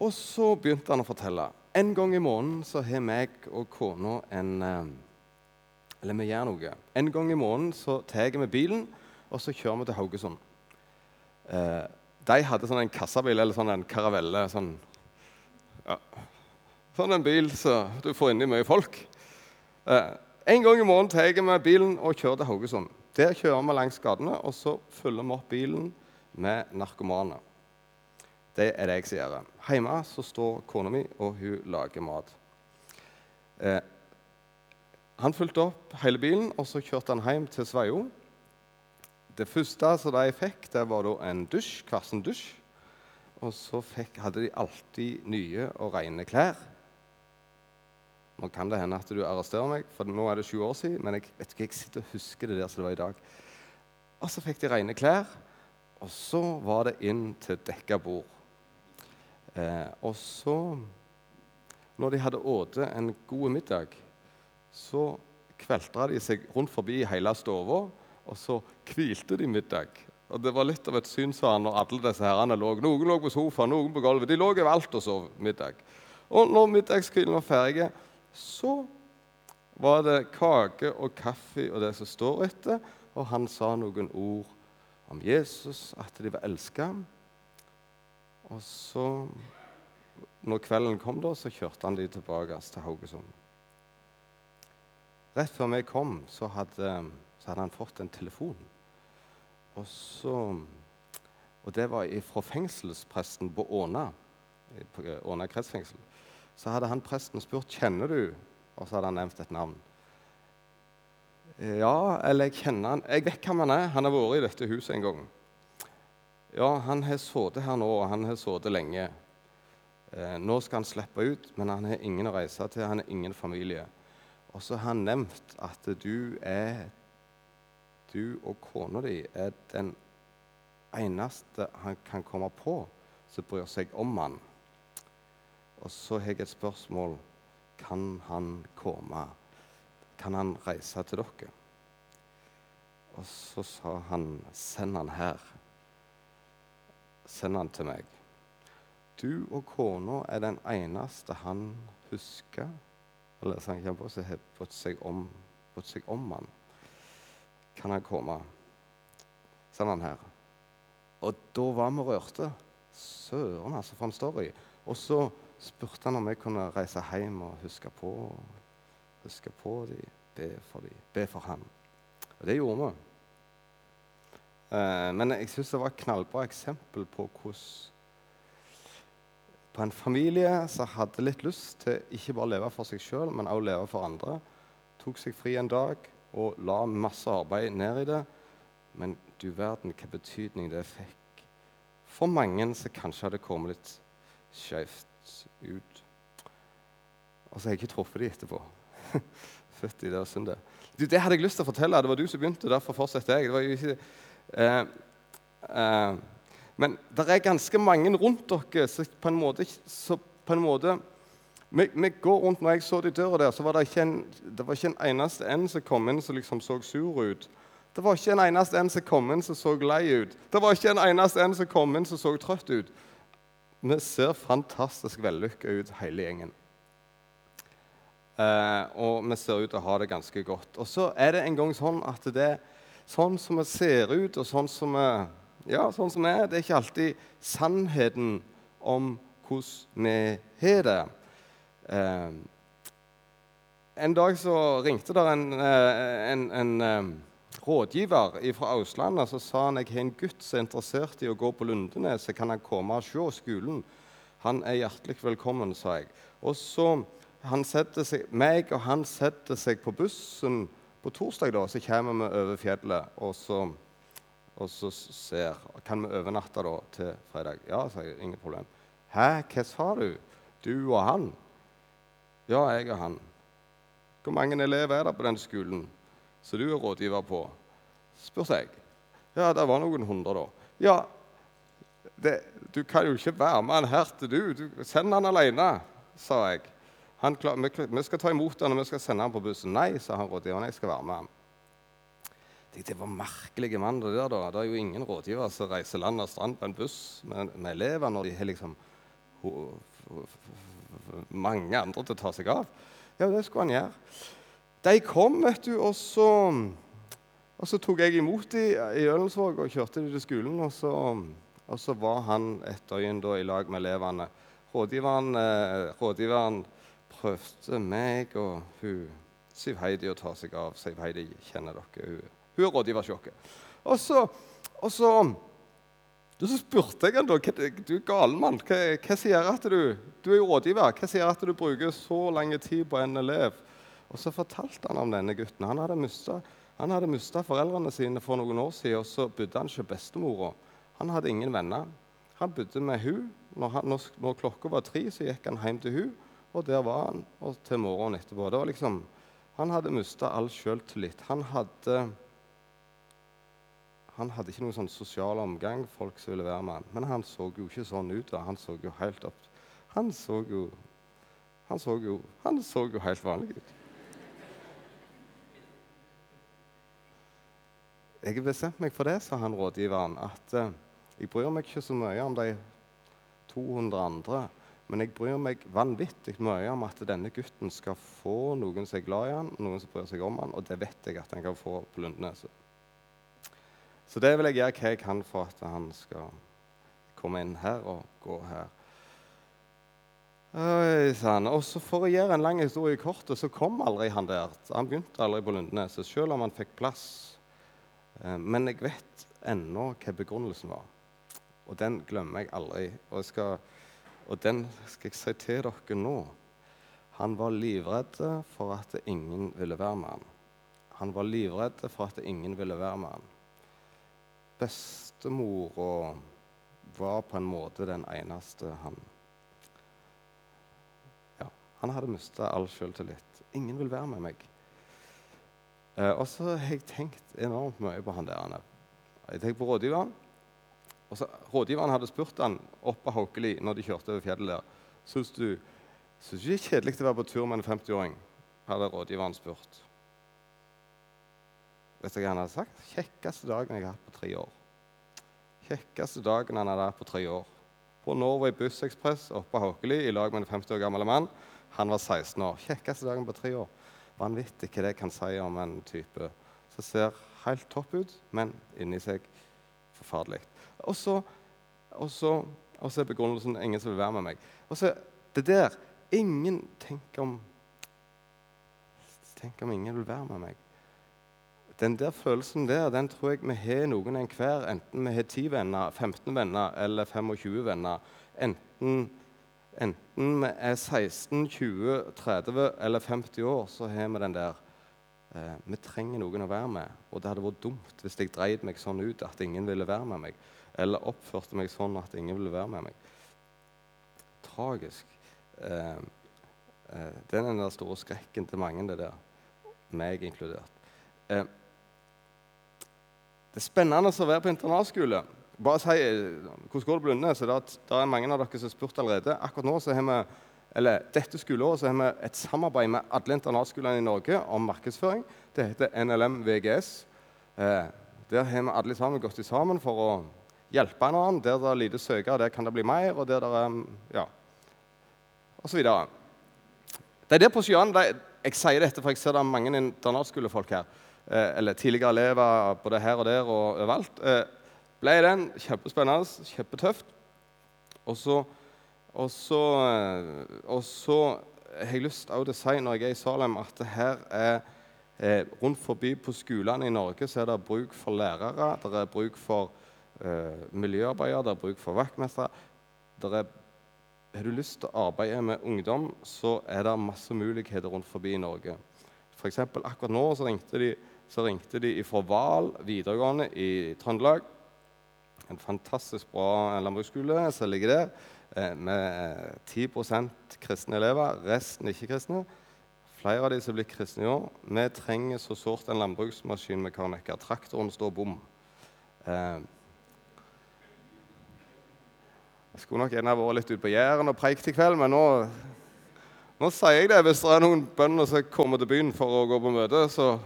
og så begynte han å fortelle. En gang i måneden så har meg og kona en eh, Eller vi gjør noe. En gang i måneden så tar vi bilen, og så kjører vi til Haugesund. Eh, de hadde sånn en kassabil eller sånn en karavelle. Sånn, ja. sånn en bil så du får inni mye folk. Eh, en gang i måneden tar vi bilen og kjører til Haugesund. Der kjører vi langs gatene, og så fyller vi opp bilen med narkomane. Det er det jeg som gjør. Hjemme så står kona mi, og hun lager mat. Eh, han fulgte opp hele bilen, og så kjørte han hjem til Sveio. Det første som de fikk, det var en dusj, hver dusj. Og så fikk, hadde de alltid nye og rene klær. Nå kan det hende at du arresterer meg, for nå er det 20 år siden. Men jeg vet ikke, jeg sitter og husker det der som det var i dag. Og så fikk de rene klær, og så var det inn til dekka bord. Eh, og så, når de hadde spist en god middag, så kveltra de seg rundt forbi hele stua, og så hvilte de middag. Og Det var litt av et syn, sa han, når alle disse herrene lå. Noen lå på sofaen, noen på gulvet. De lå overalt og sov middag. Og når middagskvelden var ferdig, så var det kake og kaffe og det som står etter, og han sa noen ord om Jesus, at de var elska. Og så, når kvelden kom, da, så kjørte han de tilbake til Haugesund. Rett før vi kom, så hadde, så hadde han fått en telefon. Og, så, og det var fra fengselspresten på Åna, på Åna kretsfengsel så hadde han presten spurt kjenner du Og så hadde han nevnt et navn. Ja, eller jeg kjenner han. Jeg vet hvem han er. Han har vært i dette huset en gang. Ja, han har sittet her nå, og han har sittet lenge. Eh, nå skal han slippe ut, men han har ingen å reise til. Han har ingen familie. Og så har han nevnt at du er Du og kona di er den eneste han kan komme på som bryr seg om han. Og så har jeg et spørsmål. Kan han komme? Kan han reise til dere? Og så sa han, 'Send han her. Send han til meg.' Du og kona er den eneste han husker eller som han på seg, brydd seg, seg om han. Kan han komme? Send han her. Og da var vi rørte. Søren, altså, for en story. Og så spurte han om jeg kunne reise hjem og huske på, huske på dem, be for dem, be for ham. Og det gjorde vi. Eh, men jeg syns det var et knallbra eksempel på hvordan på en familie som hadde litt lyst til ikke bare å leve for seg sjøl, men også leve for andre. Tok seg fri en dag og la masse arbeid ned i det. Men du verden hva betydning det fikk for mange som kanskje hadde kommet litt skjevt ut. Og så har jeg ikke truffet de etterpå. Født i det og syndet. det. det hadde jeg lyst til å fortelle. Det var du som begynte, derfor fortsetter jeg. Det var jo ikke... Eh, eh, men det er ganske mange rundt dere så på en måte, på en måte vi, vi, går rundt, Når jeg så de døra der, så var det ikke en, det var ikke en eneste en som kom inn som liksom så sur ut. Det var ikke en eneste en som kom inn som så lei ut. Det var ikke en eneste en som kom inn som så trøtt ut. Vi ser fantastisk vellykka ut, hele gjengen. Eh, og vi ser ut til å ha det ganske godt. Og så er det en gang sånn at det er sånn som vi ser ut, og sånn som vi ja, sånn som er, det er ikke alltid sannheten om hvordan vi har det. Eh, en dag så ringte der en, eh, en, en, en eh, rådgiver fra Auslandet så sa han jeg har en gutt som er interessert i å gå på Lundenes. Kan han komme og se skolen? Han er hjertelig velkommen, sa jeg. Og så han seg, meg og han setter seg på bussen på torsdag, da, så kommer vi over fjellet. Og så, og så ser Kan vi overnatte da til fredag? Ja, sa jeg. Ingen problem. Hæ, hva sa du? Du og han? Ja, jeg og han. Hvor mange elever er det på den skolen? som du er rådgiver på? spurte jeg. Ja, det var noen hundre, da. Ja, det, du kan jo ikke være med han her til du. du send han alene, sa jeg. Han, vi, skal ta imot han, og vi skal sende han på bussen. Nei, sa han rådgiveren. Jeg skal være med ham. Det var merkelige mann. Det der da. Det er jo ingen rådgiver som reiser land og strand på en buss med, med elever når de har liksom ho- ho, ho, mange andre til å ta seg av. Ja, det skulle han gjøre. De kom, vet du, og så, og så tok jeg imot dem i Ølensvåg og kjørte dem til skolen. Og så, og så var han et døgn da i lag med elevene. Rådgiveren, eh, rådgiveren prøvde meg og hun Siv Heidi å ta seg av. Siv Heidi kjenner dere. Hun, hun er rådgiversjokket. Og så, og så så spurte jeg han da, du er gal mann, hva, hva sier at du Du er jo rådgiver. Hva sier at du bruker så lang tid på en elev? Og så fortalte han om denne gutten. Han hadde mistet, han hadde mista foreldrene sine for noen år siden, og så bodde han hos bestemora. Han hadde ingen venner. Han bodde med hun. Når, han, når, når klokka var tre, så gikk han hjem til hun, og der var han og til morgenen etterpå. Det var liksom, han hadde mista all sjøltillit. Han hadde han hadde ikke noen sånn sosial omgang, folk som ville være med han. Men han så jo ikke sånn ut. da. Han så jo helt opp Han så jo Han så jo, han så jo helt vanlig ut. Jeg har bestemt meg for det, sa han rådgiveren, at eh, jeg bryr meg ikke så mye om de 200 andre, men jeg bryr meg vanvittig mye om at denne gutten skal få noen som er glad i han, noen som bryr seg om han, og det vet jeg at han kan få på Lundeneset. Så det vil jeg gjøre hva jeg kan for at han skal komme inn her og gå her. Oi sånn. Og så For å gjøre en lang historie kort, så kom aldri han der. Han begynte aldri på Lundeneset, selv om han fikk plass. Eh, Men jeg vet ennå hva begrunnelsen var. Og den glemmer jeg aldri. Og, jeg skal, og den skal jeg si til dere nå. Han var livredd for at ingen ville være med ham. Han var livredd for at ingen ville være med ham. Bestemora var på en måte den eneste han Ja, han hadde mista all selvtillit. Ingen vil være med meg. Eh, og så har jeg tenkt enormt mye på han der. er. Jeg tenker på rådgiveren. Og så, rådgiveren hadde spurt han oppe av Haukeli når de kjørte over fjellet der. Syns du, syns du det er kjedelig å være på tur med en 50-åring? hadde rådgiveren spurt. Vet du hva han hadde sagt? Kjekkeste dagen jeg har hatt på tre år. Kjekkeste dagen han hadde hatt på tre år. På Norway Buss Express oppe på Haukeli i lag med en 50 år gammel mann. Han var 16 år. Kjekkeste dagen på tre år. Vanvittig hva det kan si om en type som ser helt topp ut, men inni seg forferdelig. Og så, og så, og så er begrunnelsen ingen som vil være med meg. Og så det der Ingen Tenk om Tenk om ingen vil være med meg. Den der følelsen der, den tror jeg vi har noen enhver, enten vi har 10 venner, 15 venner eller 25 venner. Enten, enten vi er 16, 20, 30 eller 50 år, så har vi den der eh, Vi trenger noen å være med. Og det hadde vært dumt hvis jeg dreide meg sånn ut at ingen ville være med meg. Eller oppførte meg sånn at ingen ville være med meg. Tragisk. Eh, eh, det er den der store skrekken til mange, det der. Meg inkludert. Eh, det er spennende å være på internatskole. Bare si hvordan går det på Lunde? Så det, er, er mange av dere som har spurt allerede. Akkurat nå så har vi, eller Dette skoleåret så har vi et samarbeid med alle internatskolene i Norge om markedsføring. Det heter NLM VGS. Eh, der har vi alle sammen gått sammen for å hjelpe en annen. Der det er lite søkere, der kan det bli mer. Og der det er ja, og så videre. Det er der på Sjøen, de, Jeg sier dette, for jeg ser det er mange internatskolefolk her. Eh, eller tidligere elever både her og der og overalt. Eh, ble den kjempespennende, kjempetøft. Og så, og så, eh, og så har jeg lyst til å si når jeg er i Salem, at her er eh, rundt forbi på skolene i Norge så er det bruk for lærere, det er bruk for eh, miljøarbeidere, det er bruk for vaktmestere. Er har du lyst til å arbeide med ungdom, så er det masse muligheter rundt forbi i Norge. For eksempel, akkurat nå så ringte de, så ringte de fra Val videregående i Trøndelag. En fantastisk bra landbruksskole som ligger der, eh, med 10% kristne elever, resten ikke-kristne. Flere av de som blir kristne i år. Vi trenger så sårt en landbruksmaskinmekaniker. Traktoren står bom. Eh, jeg skulle nok gjerne vært litt ute på Jæren og preikt i kveld, men nå, nå sier jeg det. Hvis det er noen bønder som kommer til byen for å gå på møte, så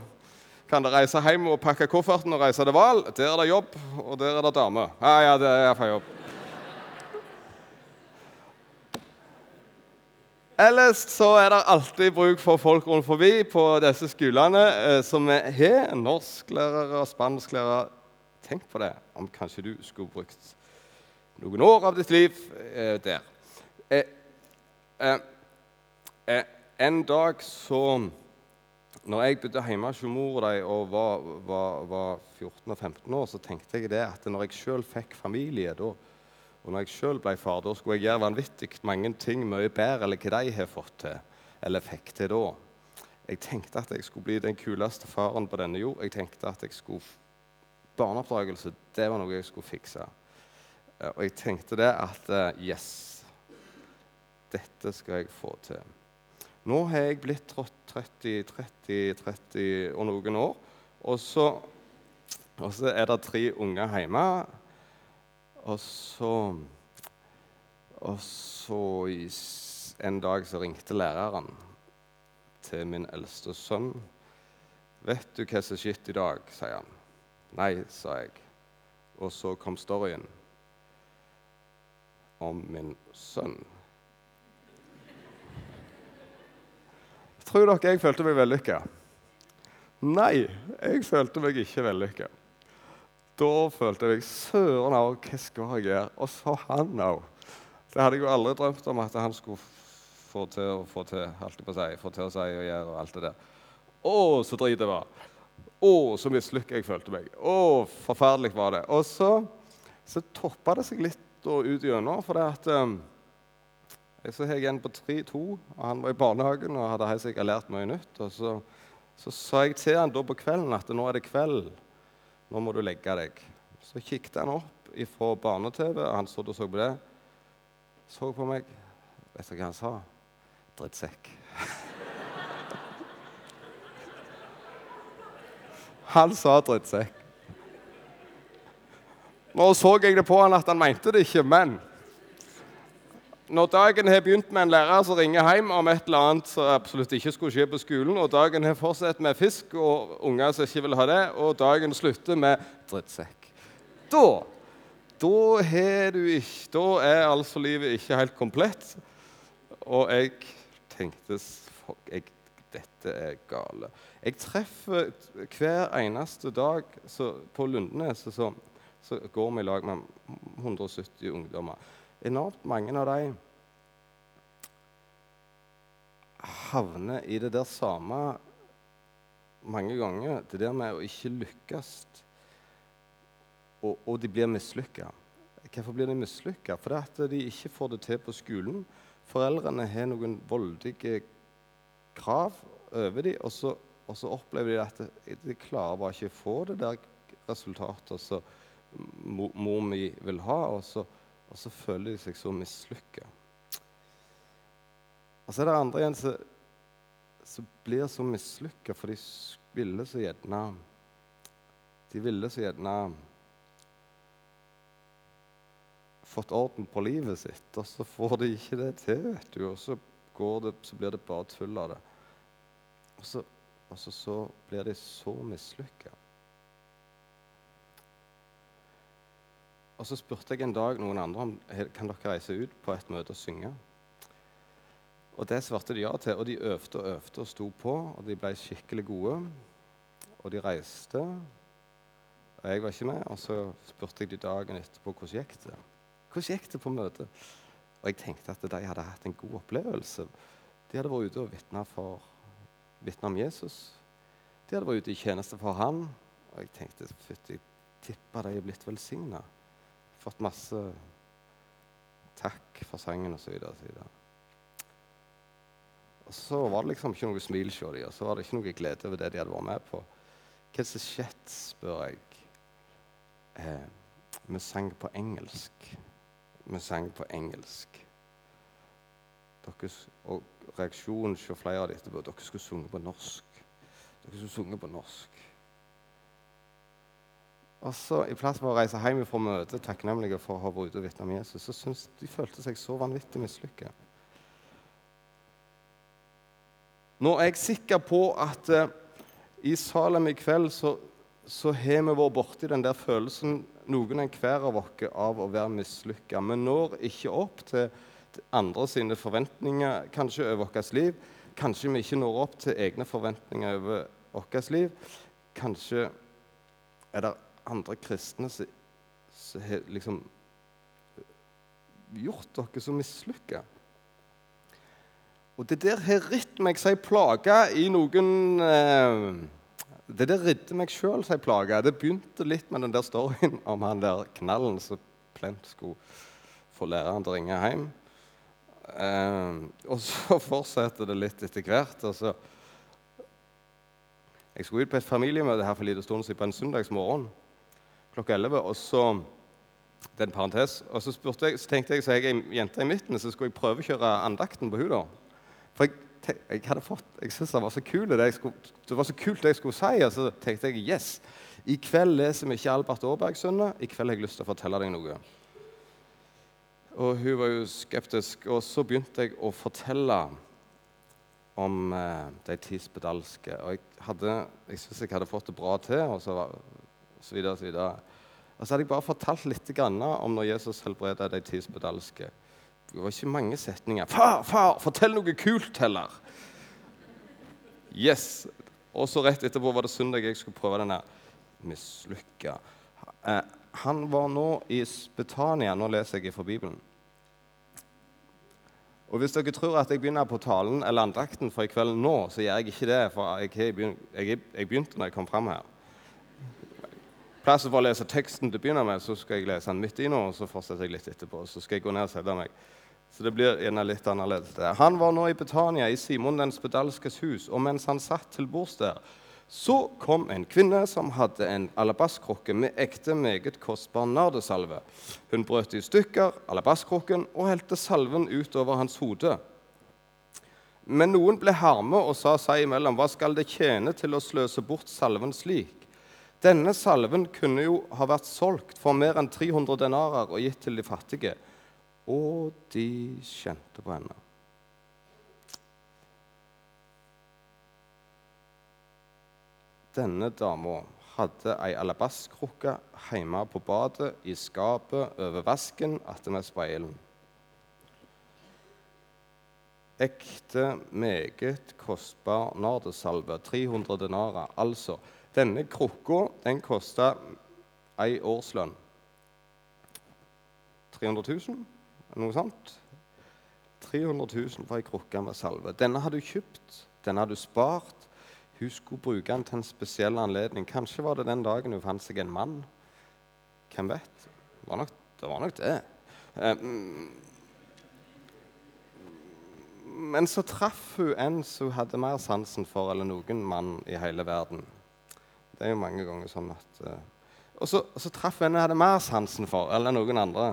kan de reise hjem og pakke kofferten og reise til Val. Der er det jobb, og der er det dame. Ja, ja, det er iallfall jobb. Ellers så er det alltid bruk for folk rundt forbi på disse skolene eh, som vi har. Norsklærere og spansklærere. Tenk på det, om kanskje du skulle brukt noen år av ditt liv eh, der. Eh, eh, eh en dag så når jeg bodde hjemme hos mor og, var, var, var, 14 og 15 år, så tenkte jeg det at når jeg sjøl fikk familie, da, og når jeg sjøl ble far, da skulle jeg gjøre vanvittig mange ting mye bedre enn hva de har fått til, eller fikk til da. Jeg tenkte at jeg skulle bli den kuleste faren på denne jord. Jeg tenkte at jeg skulle Barneoppdragelse, det var noe jeg skulle fikse. Eh, og jeg tenkte det at eh, Yes, dette skal jeg få til. Nå har jeg blitt 30, 30, 30 og noen år. Og så, og så er det tre unger hjemme. Og så Og så en dag så ringte læreren til min eldste sønn. 'Vet du hva som skjedde i dag?' sier han. 'Nei', sa jeg. Og så kom storyen om min sønn. Tror dere jeg følte meg vellykka? Nei, jeg følte meg ikke vellykka. Da følte jeg søren av hva skal jeg gjøre? Og så han òg. Det hadde jeg jo aldri drømt om at han skulle få til å få til, alt på seg, få til å si og gjøre og alt det der. Å, så drit det var. Å, så mislykka jeg følte meg. Å, forferdelig var det. Og så, så toppa det seg litt ut gjennom, for det at um, så har jeg en på tre-to, og han var i barnehagen og hadde helt sikkert lært mye nytt. Og så, så, sa jeg til han da på kvelden at nå er det kveld, nå må du legge deg. Så kikket han opp fra barne-TV, og han stod og så på det. Så på meg. Vet du hva han sa? Drittsekk. han sa drittsekk. Nå så jeg det på han at han mente det ikke, men når dagen har begynt med en lærer som ringer hjem om et eller annet som absolutt ikke skulle skje på skolen, og dagen har fortsatt med fisk og unger som ikke vil ha det, og dagen slutter med drittsekk Da da, du ikke, da er altså livet ikke helt komplett. Og jeg tenkte jeg, dette er gale. Jeg treffer hver eneste dag så, på Lundenes så, så går vi i lag med 170 ungdommer enormt mange av dem havner i det der samme mange ganger. Det der med å ikke lykkes. Og, og de blir mislykka. Hvorfor blir de mislykka? Fordi at de ikke får det til på skolen. Foreldrene har noen voldige krav over dem, og så, og så opplever de at de, klarer bare ikke å få det der resultatet som mor mi vil ha. og så og så føler de seg så mislykka. Og så er det andre igjen som, blir så mislykka, for de ville så gjerne De ville så gjerne fått orden på livet sitt, og så får de ikke det til, vet du. Og så, det, så blir det bare tull av det. Og så, og så, så blir de så mislykka. Og så spurte jeg en dag noen andre om kan dere reise ut på et møte og synge. Og det svarte de ja til. Og de øvde og øvde og sto på, og de ble skikkelig gode. Og de reiste. Og jeg var ikke med. Og så spurte jeg de dagen etterpå hvordan gikk det Hvordan gikk det på møtet. Og jeg tenkte at de hadde hatt en god opplevelse. De hadde vært ute og vitna om Jesus. De hadde vært ute i tjeneste for han. Og jeg tenkte fytti, tippa de er blitt velsigna fått masse takk for sangen osv. Og, og så var det liksom ikke noe smil hos dem, og så var det ikke noe glede over det de hadde vært med på. Hva er det som skjedde, spør jeg. Eh, vi sang på engelsk. Vi sang på engelsk. Deres, og reaksjonen hos flere av dem etterpå dere skulle sunge på norsk. Dere skulle sunge på norsk. Og så I plass for å reise hjem fra møtet takknemlige for å ha vært ute og vitne om Jesus, så syns de følte seg så vanvittig mislykka. Nå er jeg sikker på at eh, i Salem i kveld så, så har vi vært borti den der følelsen, noen enhver av oss, av å være mislykka. Vi når ikke opp til, andre sine forventninger kanskje over vårt liv. Kanskje vi ikke når opp til egne forventninger over vårt liv. Kanskje er det andre kristne som har liksom gjort dere så mislykka. Og det der har ritt meg som ei plage i noen eh, Det der ridde meg sjøl som ei plage. Det begynte litt med den der storyen om han der knallen som plent skulle få læreren til å ringe hjem. Eh, og så fortsetter det litt etter hvert. og så jeg skulle ut på et familiemøte her for liten stund siden på en søndagsmorgen klokka 11. Og så, det er en parentes, og så, jeg, så tenkte jeg så jeg ei jente i midten, så skulle jeg prøvekjøre andakten på henne. For jeg, jeg hadde fått, jeg syntes det var så kult det, det var så kult det jeg skulle si. Og så tenkte jeg yes, i kveld leser vi ikke Albert Aaberg-sønne. I kveld har jeg lyst til å fortelle deg noe. Og hun var jo skeptisk. Og så begynte jeg å fortelle om eh, de ti spedalske. Og jeg, hadde, jeg syntes jeg hadde fått det bra til, og så, var, videre og så. Og så hadde jeg bare fortalt litt om når Jesus helbreda de ti spedalske. Det var ikke mange setninger. 'Far, far, fortell noe kult heller!' Yes. Og så rett etterpå var det søndag jeg skulle prøve denne mislykka. Eh, han var nå i Spetania. Nå leser jeg fra Bibelen. Og Hvis dere tror at jeg begynner på talen eller andakten for i kveld nå, så gjør jeg ikke det. For jeg begynte når jeg kom fram her. Plass for å lese teksten til å begynne med, så skal jeg lese den midt i nå, og så fortsetter jeg litt etterpå. Så skal jeg gå ned og sette meg. Så det blir gjerne litt annerledes. Der. Han var nå i Betania, i Simon den spedalskes hus, og mens han satt til bords der, så kom en kvinne som hadde en alabastkrukke med ekte, meget kostbar nardesalve. Hun brøt i stykker alabastkrukken og helte salven utover hans hode. Men noen ble harme og sa seg imellom, hva skal det tjene til å sløse bort salven slik? Denne salven kunne jo ha vært solgt for mer enn 300 denarer og gitt til de fattige. Og de kjente på henne. Denne dama hadde ei alabastkrukke hjemme på badet, i skapet over vasken attmed speilen. Ekte, meget kostbar nardesalve, 300 denarer. Altså, denne krukka den kosta ei årslønn. 300 000, noe sånt. 300 000 for ei krukke med salve. Denne hadde du kjøpt, denne hadde du spart, hun skulle bruke den til en spesiell anledning. Kanskje var det den dagen hun fant seg en mann. Hvem vet? Det var nok det. Var nok det. Eh, men så traff hun en som hun hadde mer sansen for eller noen mann i hele verden. Det er jo mange ganger sånn at uh, Og så, så traff en jeg hadde mer sansen for eller noen andre.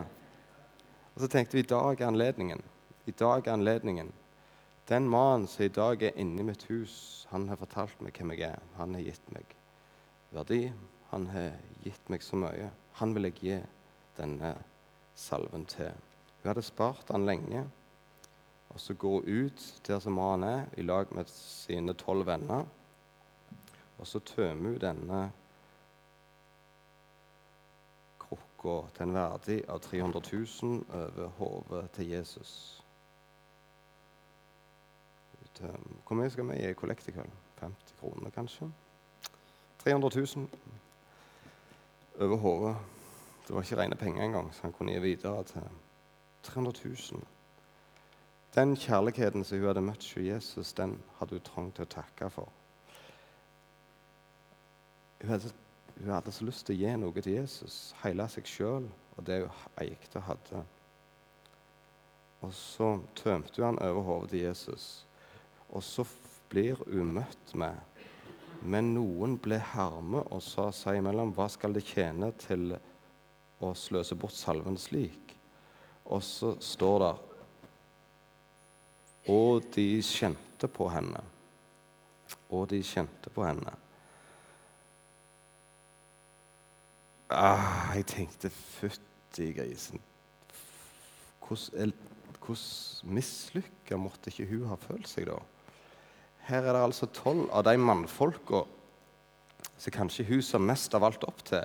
Og så tenkte vi i dag er anledningen. I dag er anledningen. Den mannen som i dag er inni mitt hus han har fortalt meg hvem jeg er. Han har gitt meg verdi. Han har gitt meg så mye. Han vil jeg gi denne salven til. Hun hadde spart han lenge. Og så går hun ut der som mannen er, i lag med sine tolv venner. Og så tømmer hun denne krukka til en verdi av 300 000 over hodet til Jesus. Hvor mye skal vi gi i kollekt i kveld? 50 kroner, kanskje? 300 000 over hodet. Det var ikke rene penger engang, så han kunne gi videre til 300 000. Den kjærligheten som hun hadde møtt hos Jesus, den hadde hun trang til å takke for. Hun hadde, hun hadde, så lyst til å gi noe til Jesus, hele seg sjøl og det hun eide og hadde. Og så tømte hun han over hodet til Jesus. Og så blir hun møtt med Men noen ble harme og sa seg imellom Hva skal det tjene til å sløse bort salven slik? Og så står det Og de kjente på henne. Og de kjente på henne. Ah, jeg tenkte fytti grisen. Hvordan, hvordan mislykka måtte ikke hun ha følt seg da? Her er det altså tolv av de mannfolka som kanskje hun ser mest av alt opp til,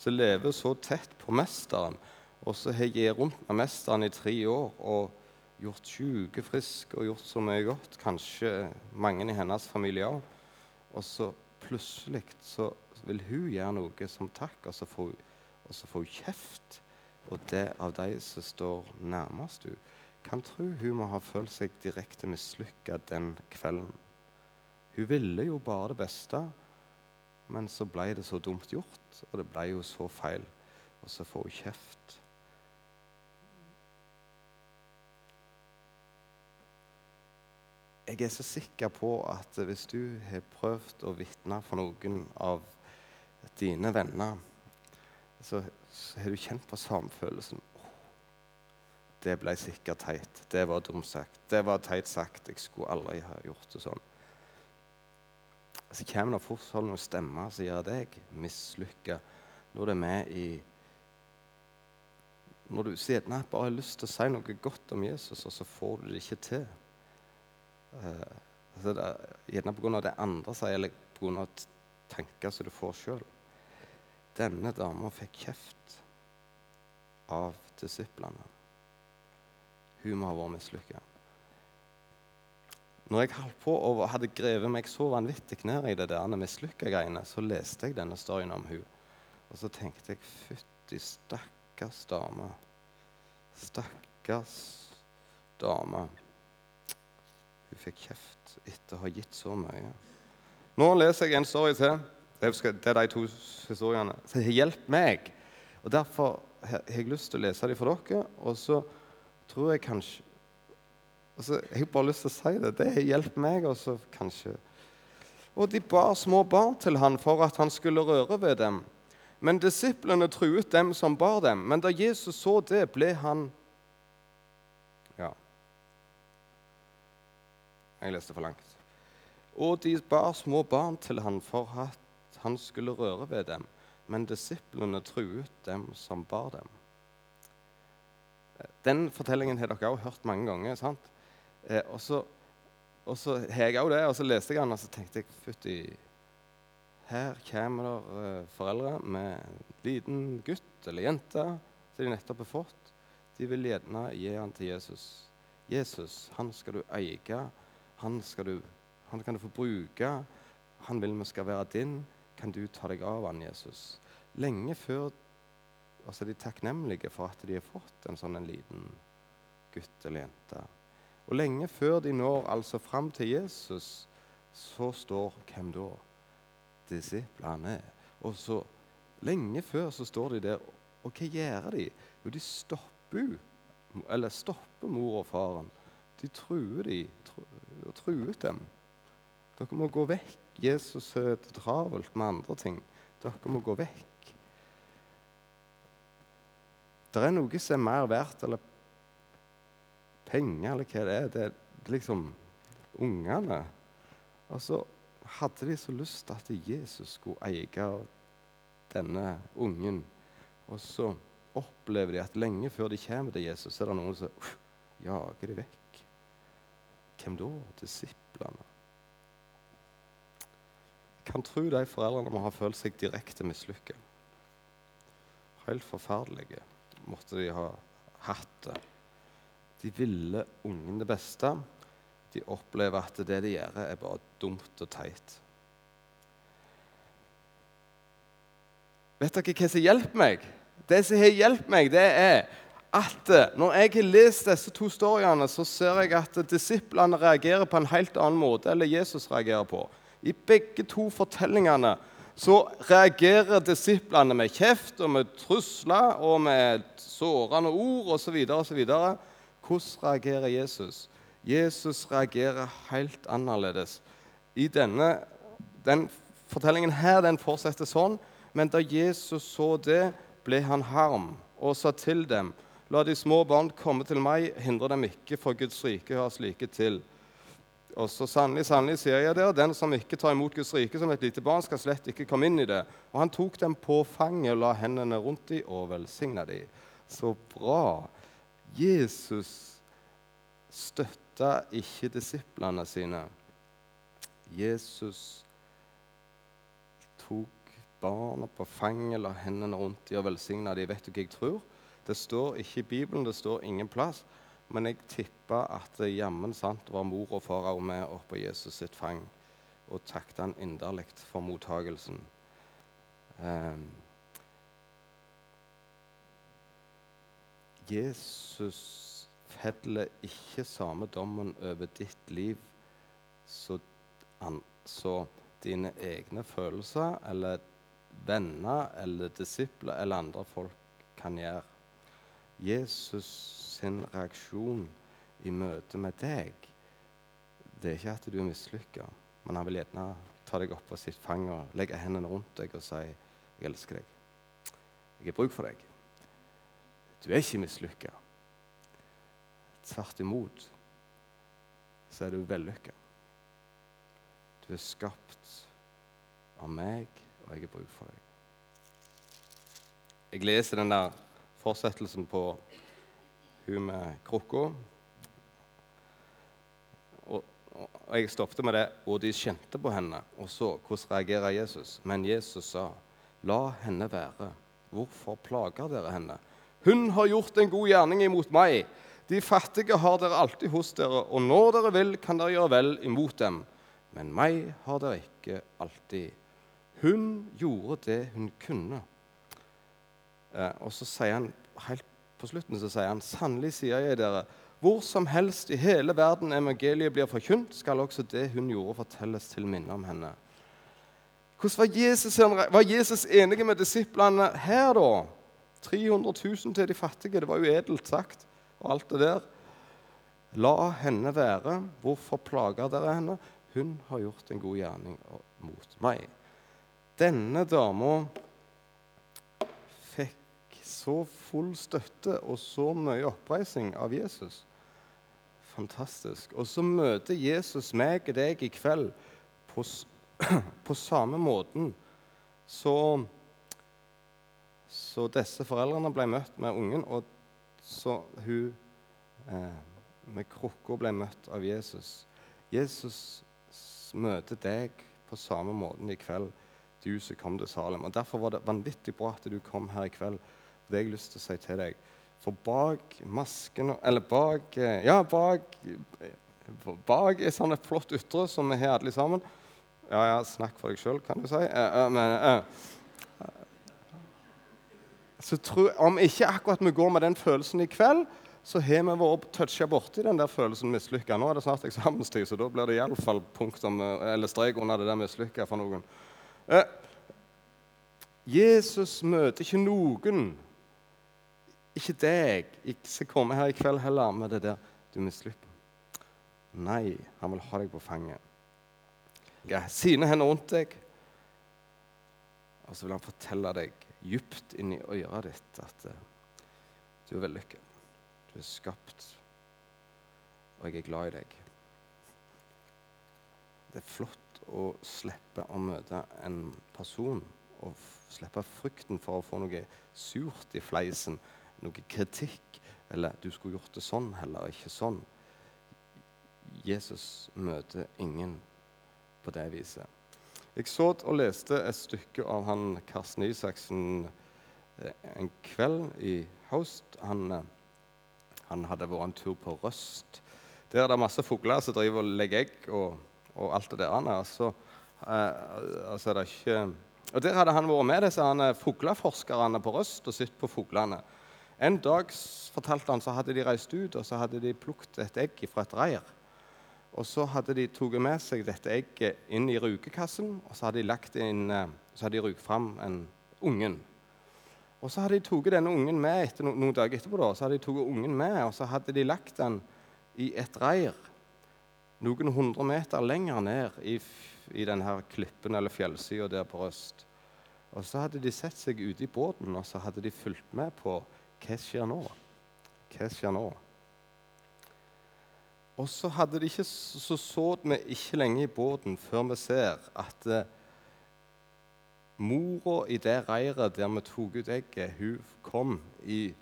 som lever så tett på mesteren, og så har gitt rundt med mesteren i tre år og gjort sjuke friske og gjort så mye godt. Kanskje mange i hennes familie òg. Og så plutselig så vil hun gjøre noe som takk, og så får, hun kjeft. Og det av de som står nærmest hun. Kan tro hun må ha følt seg direkte mislykka den kvelden. Hun ville jo bare det beste, men så ble det så dumt gjort, og det ble jo så feil. Og så får hun kjeft. Jeg er så sikker på at hvis du har prøvd å vitne for noen av dine venner, så, har du kjent på samfølelsen. Det ble sikkert teit. Det var dumt sagt. Det var teit sagt. Jeg skulle aldri ha gjort det sånn. Så kommer det fort sånn noen stemmer som gjør deg mislykka når du er med i Når du sier nei, bare har lyst til å si noe godt om Jesus, og så får du det ikke til. Uh, altså det er gjerne pga. det andre sier, eller pga. tanker som du får sjøl. Denne dama fikk kjeft av disiplene. Hun må ha vært mislykka. Når jeg holdt på og hadde grevet meg så vanvittig ned i det der mislykka greiene, så leste jeg denne storyen om hun. Og så tenkte jeg fytti stakkars dame. Stakkars dame. Hun fikk kjeft etter å ha gitt så mye. Nå leser jeg en story til. Det er de to historiene som har hjulpet meg. Og Derfor har jeg lyst til å lese dem for dere. Og så tror jeg kanskje altså, Jeg har bare lyst til å si det. Det har hjulpet meg Og så kanskje. Og de bar små barn til han for at han skulle røre ved dem. Men disiplene truet dem som bar dem. Men da Jesus så det, ble han Ja. Jeg leste for langt. Og de bar små barn til han for at han skulle røre ved dem, men disiplene truet dem som bar dem. Den fortellingen har dere også hørt mange ganger. sant? Eh, og så, har jeg også det, og så leste jeg den, og så tenkte jeg fytti Her kommer det eh, foreldre med en liten gutt eller jente som de nettopp har fått. De vil gjerne gi han til Jesus. Jesus, han skal du eie han, du, han, kan du få bruke. Han vil vi skal være din. Kan du ta deg av han, Jesus? Lenge før altså De er takknemlige for at de har fått en sånn en liten gutt eller jente. Og lenge før de når altså fram til Jesus, så står hvem da? Disiplene. Og så lenge før så står de der, og hva gjør de? Jo, de stopper, eller stopper mor og faren. De truer de, og truet dem. Dere må gå vekk. Jesus er travelt med andre ting. Dere må gå vekk. Det er noe som er mer verdt, eller penger, eller hva det er. Det er liksom ungene. Og så hadde de så lyst til at Jesus skulle eie denne ungen. Og så opplever de at lenge før de kommer til Jesus, er det noen som jager de vekk. Hvem da? Disiplene. Kan tro de foreldrene må ha følt seg direkte mislykket. Helt forferdelige måtte de ha hatt det. De ville ungen det beste. De opplever at det de gjør, er bare dumt og teit. Vet dere hva som hjelper meg? Det som har hjulpet meg, det er at eh, når jeg har lest disse to storyene, så ser jeg at disiplene reagerer på en helt annen måte eller Jesus reagerer på. I begge to fortellingene så reagerer disiplene med kjeft og med trusler og med sårende ord osv. Hvordan reagerer Jesus? Jesus reagerer helt annerledes. I denne, den Fortellingen her den fortsetter sånn, men da Jesus så det, ble han harm og sa til dem La de små barn komme til meg, hindre dem ikke, for Guds rike hører slike til. Og så sannelig, sannelig sier jeg dere, den som ikke tar imot Guds rike som et lite barn, skal slett ikke komme inn i det. Og han tok dem på fanget, la hendene rundt dem og velsigna dem. Så bra. Jesus støtta ikke disiplene sine. Jesus tok barna på fanget, la hendene rundt dem og velsigna dem. Vet du hva jeg tror? Det står ikke i Bibelen, det står ingen plass. Men jeg tippa at jammen sant var mor og far òg med oppå Jesus sitt fang og takket han inderlig for mottagelsen. Um, Jesus feller ikke samme dommen over ditt liv så, så dine egne følelser eller venner eller disipler eller andre folk kan gjøre. Jesus sin reaksjon i møte med deg, det er ikke at du er mislykka, men han vil gjerne ta deg opp på sitt fang og legge hendene rundt deg og si 'Jeg elsker deg. Jeg har bruk for deg.' Du er ikke mislykka. Tvert imot så er du vellykka. Du er skapt av meg, og jeg har bruk for deg. Jeg leser den der fortsettelsen på hun med krukka. Og, og jeg stoppet med det, og de kjente på henne og så hvordan reagerer Jesus. Men Jesus sa, 'La henne være. Hvorfor plager dere henne?' 'Hun har gjort en god gjerning imot meg.' 'De fattige har dere alltid hos dere, og når dere vil, kan dere gjøre vel imot dem.' 'Men meg har dere ikke alltid.' Hun gjorde det hun kunne. Eh, og så sier han helt på slutten så sier han, 'Sannelig sier jeg dere, hvor som helst i hele verden evangeliet blir forkynt, skal også det hun gjorde, fortelles til minne om henne.' Hvordan var Jesus, var Jesus enige med disiplene her, da? 300 000 til de fattige. Det var jo edelt sagt. Og alt det der. La henne være. Hvorfor plager dere henne? Hun har gjort en god gjerning mot meg. Denne dama så full støtte og så mye oppreising av Jesus. Fantastisk. Og så møter Jesus meg og deg i kveld på, på samme måten så, så disse foreldrene ble møtt med ungen, og så hun eh, med krukka ble møtt av Jesus. Jesus møter deg på samme måten i kveld, du som kom til Salem. Og Derfor var det vanvittig bra at du kom her i kveld det har jeg lyst til å si til deg. For bak masken Eller bak eh, Ja, bak Bak et flott ytre som vi har alle sammen. Ja, ja, snakk for deg sjøl, kan du si. Uh, uh, men så tror, Om ikke akkurat vi går med den følelsen i kveld, så har vi vært toucha borti den der følelsen mislykka. Nå er det snart eksamenstid, så da blir det iallfall strek under det der mislykka for noen. Jesus møter ikke noen ikke deg. Ikke komme her i kveld heller med det der du mislykker. Nei, han vil ha deg på fanget. Ja, sine hender rundt deg, og så vil han fortelle deg djupt inni øret ditt at uh, du er vellykket. Du er skapt, og jeg er glad i deg. Det er flott å slippe å møte en person og slippe frykten for å få noe surt i fleisen noe kritikk eller 'du skulle gjort det sånn heller, ikke sånn'. Jesus møter ingen på det viset. Jeg så og leste et stykke av han Karsten Isaksen eh, en kveld i høst. Han, eh, han, hadde vært en tur på Røst. Der er det masse fugler som driver og legger egg og, og alt det der. Altså, eh, altså det ikke og Der hadde han vært med disse fugleforskerne på Røst og sett på fuglene. En dag fortalte han, så hadde de reist ut og så hadde de plukket et egg fra et reir. Og Så hadde de tatt med seg dette egget inn i rugekassen og så hadde de lagt inn, eh, så hadde de ruget fram en ungen. Og Så hadde de tatt denne ungen med etter no noen dager etterpå. Da, så hadde de tatt ungen med, og så hadde de lagt den i et reir noen hundre meter lenger ned i, i denne klippen eller fjellsida der på Røst. Og Så hadde de sett seg ute i båten og så hadde de fulgt med på hva skjer nå? Hva skjer nå? Og så hadde de ikke, så, så vi ikke lenge i båten før vi ser at eh, mora i det reiret der vi tok ut egget, hun kom i,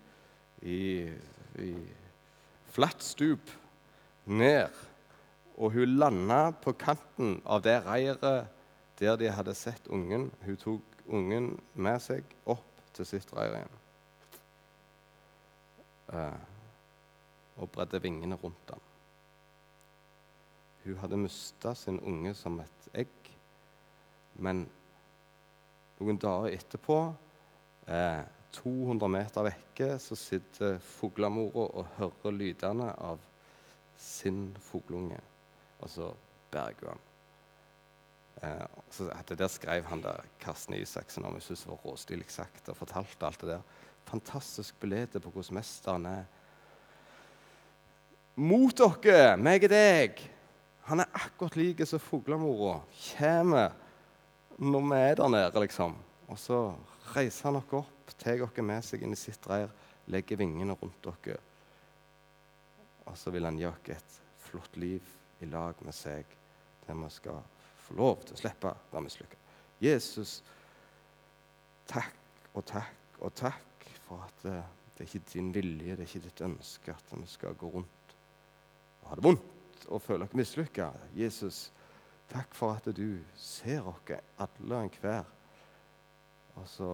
i, i flatt stup ned. Og hun landa på kanten av det reiret der de hadde sett ungen. Hun tok ungen med seg opp til sitt reir igjen. Eh, og bredde vingene rundt ham. Hun hadde mista sin unge som et egg, men noen dager etterpå, eh, 200 meter vekke, så sitter fuglemora og hører lydene av sin fugleunge, og så berger hun. Eh, så det der skrev han der, Karsten Isaksen om. Jeg syntes det var råstilig sagt og fortalte alt det der. Fantastisk bilde på hvordan mesteren er. Mot dere, meg og deg. Han er akkurat lik som fuglemora kommer når vi er der nede, liksom. Og så reiser han dere opp, tar dere med seg inn i sitt reir, legger vingene rundt dere. Og så vil han gi dere et flott liv i lag med seg, der vi skal få lov til å slippe å være mislykka. Jesus, takk og takk og takk for at det, det er ikke din vilje, det er ikke ditt ønske at vi skal gå rundt og ha det vondt og føle oss mislykka. Jesus, takk for at du ser oss alle og enhver. Og så,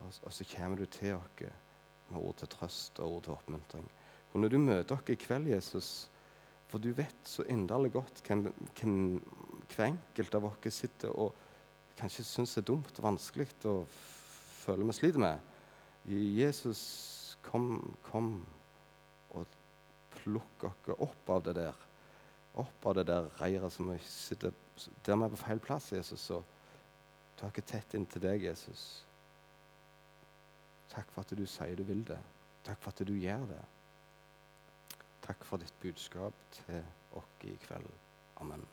og, og så kommer du til oss med ord til trøst og ord til oppmuntring. Kunne du møter oss i kveld, Jesus, for du vet så inderlig godt hvem, hver enkelt av oss sitter og kanskje syns er dumt og vanskelig og føler vi sliter med. Jesus, kom, kom og plukk oss opp av det der. Opp av det der reiret som sitter der vi er på feil plass, Jesus. så ta oss tett inntil deg, Jesus. Takk for at du sier du vil det. Takk for at du gjør det. Takk for ditt budskap til oss i kveld. Amen.